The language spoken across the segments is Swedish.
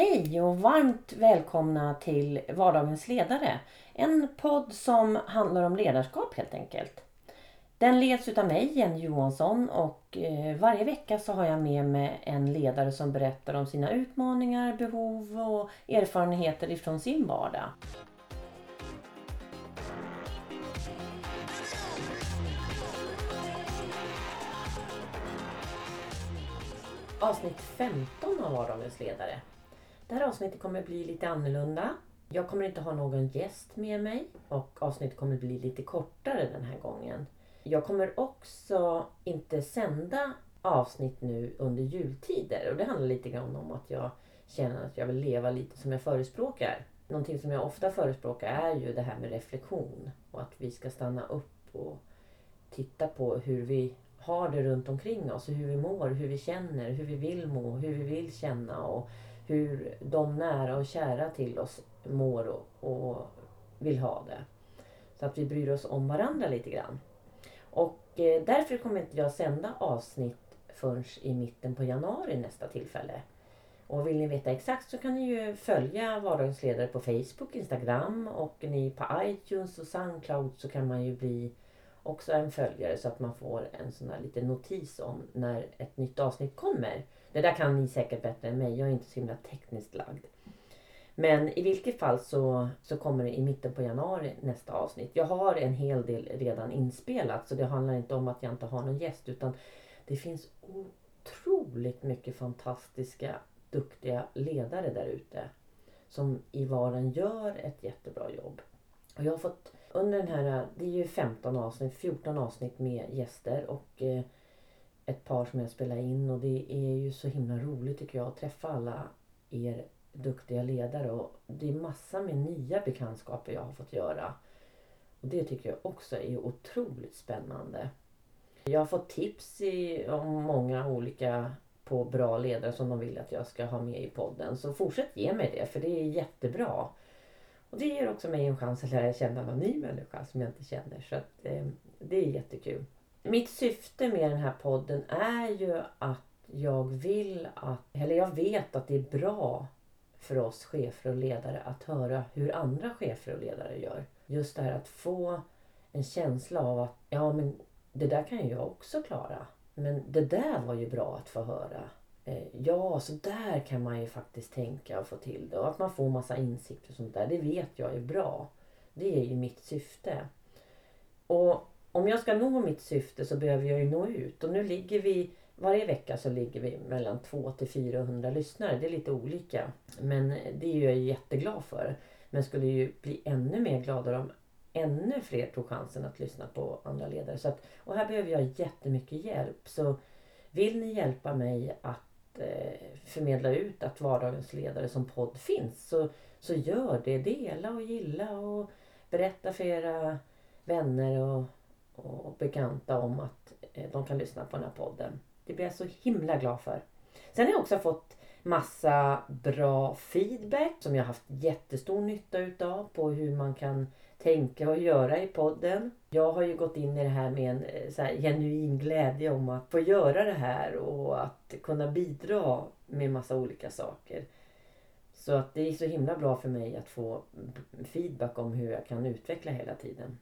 Hej och varmt välkomna till Vardagens ledare. En podd som handlar om ledarskap helt enkelt. Den leds utav mig, Jenny Johansson och eh, varje vecka så har jag med mig en ledare som berättar om sina utmaningar, behov och erfarenheter ifrån sin vardag. Avsnitt 15 av Vardagens ledare. Det här avsnittet kommer bli lite annorlunda. Jag kommer inte ha någon gäst med mig och avsnittet kommer bli lite kortare den här gången. Jag kommer också inte sända avsnitt nu under jultider och det handlar lite grann om att jag känner att jag vill leva lite som jag förespråkar. Någonting som jag ofta förespråkar är ju det här med reflektion och att vi ska stanna upp och titta på hur vi har det runt omkring oss, hur vi mår, hur vi känner, hur vi vill må, hur vi vill känna och hur de nära och kära till oss mår och, och vill ha det. Så att vi bryr oss om varandra lite grann. Och eh, därför kommer inte jag sända avsnitt förrän i mitten på januari nästa tillfälle. Och vill ni veta exakt så kan ni ju följa Vardagens ledare på Facebook, Instagram och ni på iTunes och Soundcloud så kan man ju bli också en följare så att man får en sån där liten notis om när ett nytt avsnitt kommer. Det där kan ni säkert bättre än mig. Jag är inte så himla tekniskt lagd. Men i vilket fall så, så kommer det i mitten på januari nästa avsnitt. Jag har en hel del redan inspelat så det handlar inte om att jag inte har någon gäst utan det finns otroligt mycket fantastiska, duktiga ledare där ute. Som i vardagen gör ett jättebra jobb. Och jag har fått under den här, det är ju 15 avsnitt, 14 avsnitt med gäster och eh, ett par som jag spelar in och det är ju så himla roligt tycker jag att träffa alla er duktiga ledare och det är massa med nya bekantskaper jag har fått göra. Och Det tycker jag också är otroligt spännande. Jag har fått tips i, om många olika på bra ledare som de vill att jag ska ha med i podden. Så fortsätt ge mig det för det är jättebra. Och det ger också mig en chans att lära känna någon ny människa som jag inte känner. Så att, eh, det är jättekul. Mitt syfte med den här podden är ju att jag vill att, eller jag vet att det är bra för oss chefer och ledare att höra hur andra chefer och ledare gör. Just det här att få en känsla av att ja men det där kan ju jag också klara. Men det där var ju bra att få höra. Eh, ja, så där kan man ju faktiskt tänka och få till det. Och att man får massa insikter och sånt där, det vet jag är bra. Det är ju mitt syfte. Och om jag ska nå mitt syfte så behöver jag ju nå ut. Och nu ligger vi, varje vecka så ligger vi mellan 200 till 400 lyssnare. Det är lite olika. Men det är jag jätteglad för. Men skulle ju bli ännu mer gladare om ännu fler tog chansen att lyssna på andra ledare. Så att, och här behöver jag jättemycket hjälp. Så vill ni hjälpa mig att Eh, förmedla ut att Vardagens ledare som podd finns så, så gör det. Dela och gilla och berätta för era vänner och och bekanta om att eh, de kan lyssna på den här podden. Det blir jag så himla glad för. Sen har jag också fått massa bra feedback som jag haft jättestor nytta utav på hur man kan tänka och göra i podden. Jag har ju gått in i det här med en eh, så här, genuin glädje om att få göra det här och att kunna bidra med massa olika saker. Så att det är så himla bra för mig att få feedback om hur jag kan utveckla hela tiden.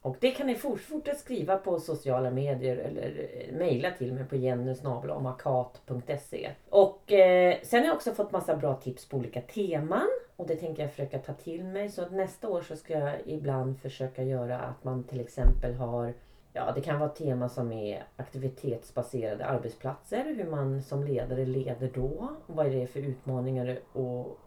Och det kan ni fortsätta skriva på sociala medier eller eh, mejla till mig på jennysnabelamakat.se. Och eh, sen har jag också fått massa bra tips på olika teman. Och det tänker jag försöka ta till mig. Så att nästa år så ska jag ibland försöka göra att man till exempel har Ja, det kan vara tema som är aktivitetsbaserade arbetsplatser. Hur man som ledare leder då. Vad är det för utmaningar och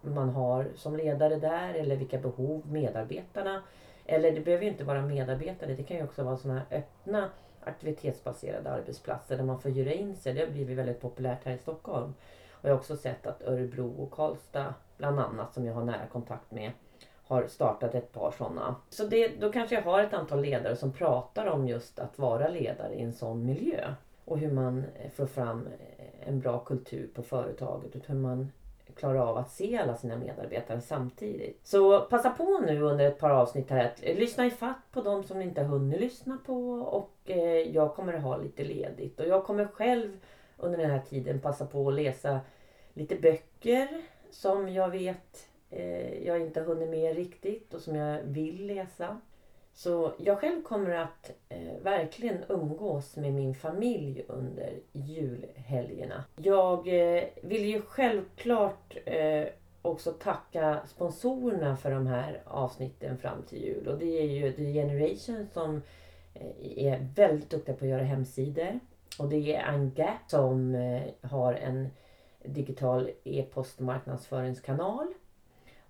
man har som ledare där eller vilka behov medarbetarna eller det behöver ju inte vara medarbetare. Det kan ju också vara sådana här öppna aktivitetsbaserade arbetsplatser där man får göra in sig. Det har blivit väldigt populärt här i Stockholm. Och jag har också sett att Örebro och Karlstad bland annat som jag har nära kontakt med har startat ett par sådana. Så det, då kanske jag har ett antal ledare som pratar om just att vara ledare i en sån miljö. Och hur man eh, får fram eh, en bra kultur på företaget och hur man klarar av att se alla sina medarbetare samtidigt. Så passa på nu under ett par avsnitt här att eh, lyssna ifatt på de som ni inte har hunnit lyssna på och jag kommer att ha lite ledigt och jag kommer själv under den här tiden passa på att läsa lite böcker som jag vet eh, jag inte har hunnit med riktigt och som jag vill läsa. Så jag själv kommer att eh, verkligen umgås med min familj under julhelgerna. Jag eh, vill ju självklart eh, också tacka sponsorerna för de här avsnitten fram till jul. Och det är ju The Generation som eh, är väldigt duktiga på att göra hemsidor. Och det är Anga som eh, har en digital e-postmarknadsföringskanal.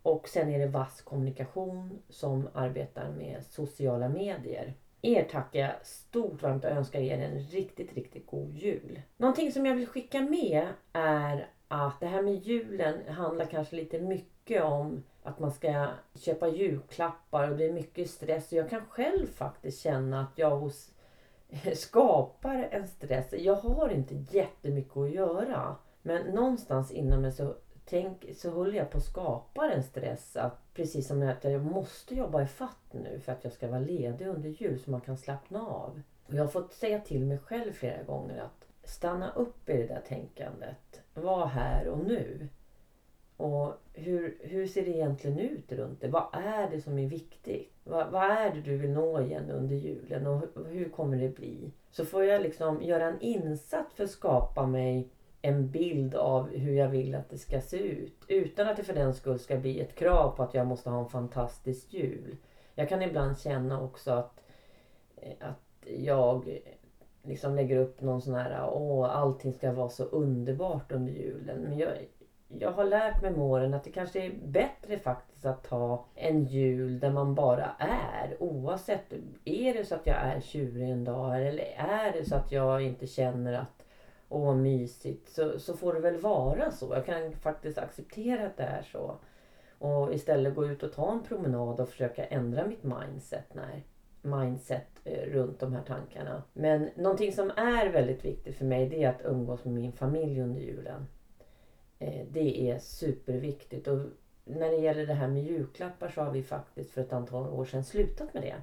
Och sen är det Vass Kommunikation som arbetar med sociala medier. Er tackar jag stort varmt och önskar er en riktigt, riktigt god jul. Någonting som jag vill skicka med är att det här med julen handlar kanske lite mycket om att man ska köpa julklappar och det är mycket stress. Jag kan själv faktiskt känna att jag hos skapar en stress. Jag har inte jättemycket att göra. Men någonstans inom mig så, tänk, så håller jag på att skapa en stress. Att, precis som att jag måste jobba i fatt nu för att jag ska vara ledig under jul så man kan slappna av. Och jag har fått säga till mig själv flera gånger att stanna upp i det där tänkandet. Var här och nu. Och hur, hur ser det egentligen ut runt det? Vad är det som är viktigt? Vad, vad är det du vill nå igen under julen och hur, hur kommer det bli? Så får jag liksom göra en insats för att skapa mig en bild av hur jag vill att det ska se ut. Utan att det för den skull ska bli ett krav på att jag måste ha en fantastisk jul. Jag kan ibland känna också att, eh, att jag liksom lägger upp någon sån här, åh allting ska vara så underbart under julen. Men jag, jag har lärt mig med åren att det kanske är bättre faktiskt att ta en jul där man bara är. Oavsett, är det så att jag är tjurig en dag eller är det så att jag inte känner att åh mysigt så, så får det väl vara så. Jag kan faktiskt acceptera att det är så. Och istället gå ut och ta en promenad och försöka ändra mitt mindset. när mindset eh, runt de här tankarna. Men någonting som är väldigt viktigt för mig det är att umgås med min familj under julen. Eh, det är superviktigt. Och när det gäller det här med julklappar så har vi faktiskt för ett antal år sedan slutat med det.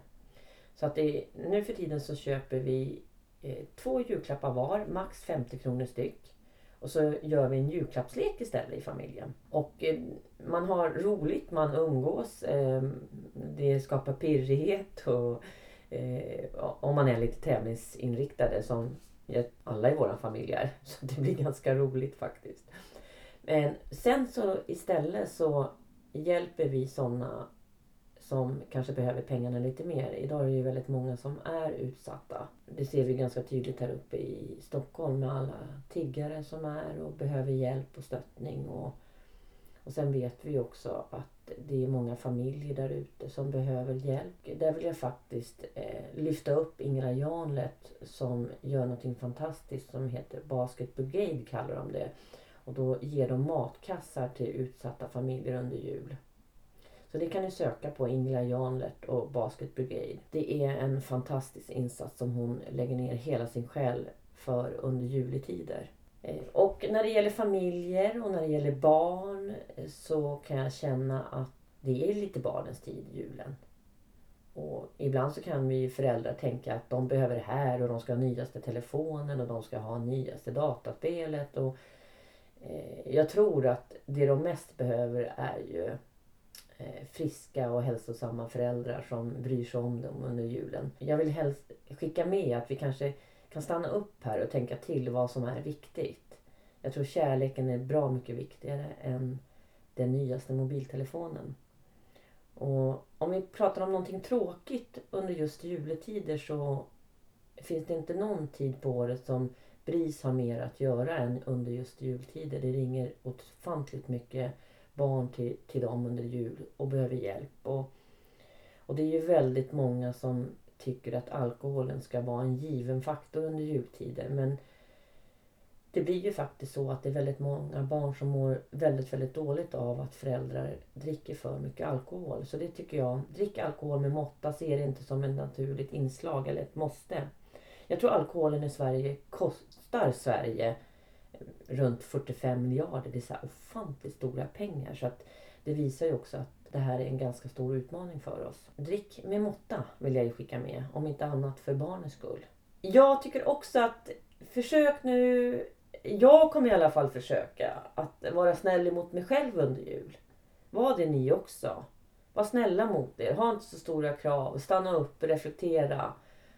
Så att det, nu för tiden så köper vi Eh, två julklappar var, max 50 kronor styck. Och så gör vi en julklappslek istället i familjen. Och eh, man har roligt, man umgås. Ehm, det skapar pirrighet och eh, om man är lite tävlingsinriktade som alla i vår familj är. Så det blir ganska roligt faktiskt. Men sen så istället så hjälper vi sådana som kanske behöver pengarna lite mer. Idag är det ju väldigt många som är utsatta. Det ser vi ganska tydligt här uppe i Stockholm med alla tiggare som är och behöver hjälp och stöttning. Och, och sen vet vi också att det är många familjer där ute som behöver hjälp. Där vill jag faktiskt eh, lyfta upp Ingela Janlet som gör någonting fantastiskt som heter Basket Brigade kallar de det. Och då ger de matkassar till utsatta familjer under jul. Så det kan ni söka på Ingela Janlert och Basket Brigade. Det är en fantastisk insats som hon lägger ner hela sin själ för under juletider. Eh, och när det gäller familjer och när det gäller barn eh, så kan jag känna att det är lite barnens tid, julen. Och ibland så kan vi föräldrar tänka att de behöver det här och de ska ha nyaste telefonen och de ska ha nyaste dataspelet. Och, eh, jag tror att det de mest behöver är ju Eh, friska och hälsosamma föräldrar som bryr sig om dem under julen. Jag vill helst skicka med att vi kanske kan stanna upp här och tänka till vad som är viktigt. Jag tror kärleken är bra mycket viktigare än den nyaste mobiltelefonen. Och om vi pratar om någonting tråkigt under just juletider så finns det inte någon tid på året som BRIS har mer att göra än under just jultider. Det ringer ofantligt mycket barn till, till dem under jul och behöver hjälp. Och, och det är ju väldigt många som tycker att alkoholen ska vara en given faktor under jultider. Men det blir ju faktiskt så att det är väldigt många barn som mår väldigt, väldigt dåligt av att föräldrar dricker för mycket alkohol. Så det tycker jag, drick alkohol med måtta, se det inte som ett naturligt inslag eller ett måste. Jag tror alkoholen i Sverige kostar Sverige runt 45 miljarder. Det är så ofantligt stora pengar. Så att det visar ju också att det här är en ganska stor utmaning för oss. Drick med måtta vill jag ju skicka med. Om inte annat för barnens skull. Jag tycker också att försök nu jag kommer i alla fall försöka att vara snäll mot mig själv under jul. Var det ni också. Var snälla mot er. Ha inte så stora krav. Stanna upp, reflektera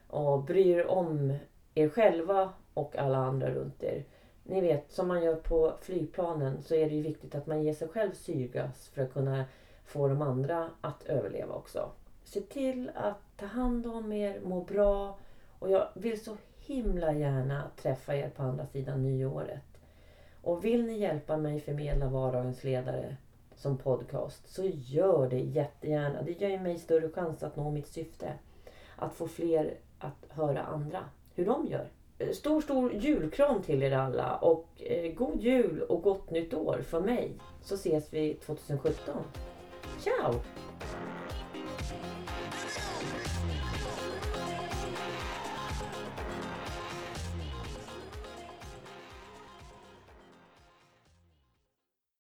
och bry er om er själva och alla andra runt er. Ni vet, som man gör på flygplanen så är det ju viktigt att man ger sig själv syrgas för att kunna få de andra att överleva också. Se till att ta hand om er, må bra och jag vill så himla gärna träffa er på andra sidan nyåret. Och vill ni hjälpa mig förmedla vardagens ledare som podcast så gör det jättegärna. Det ger mig större chans att nå mitt syfte. Att få fler att höra andra, hur de gör. Stor, stor julkram till er alla och eh, god jul och gott nytt år från mig. Så ses vi 2017. Ciao!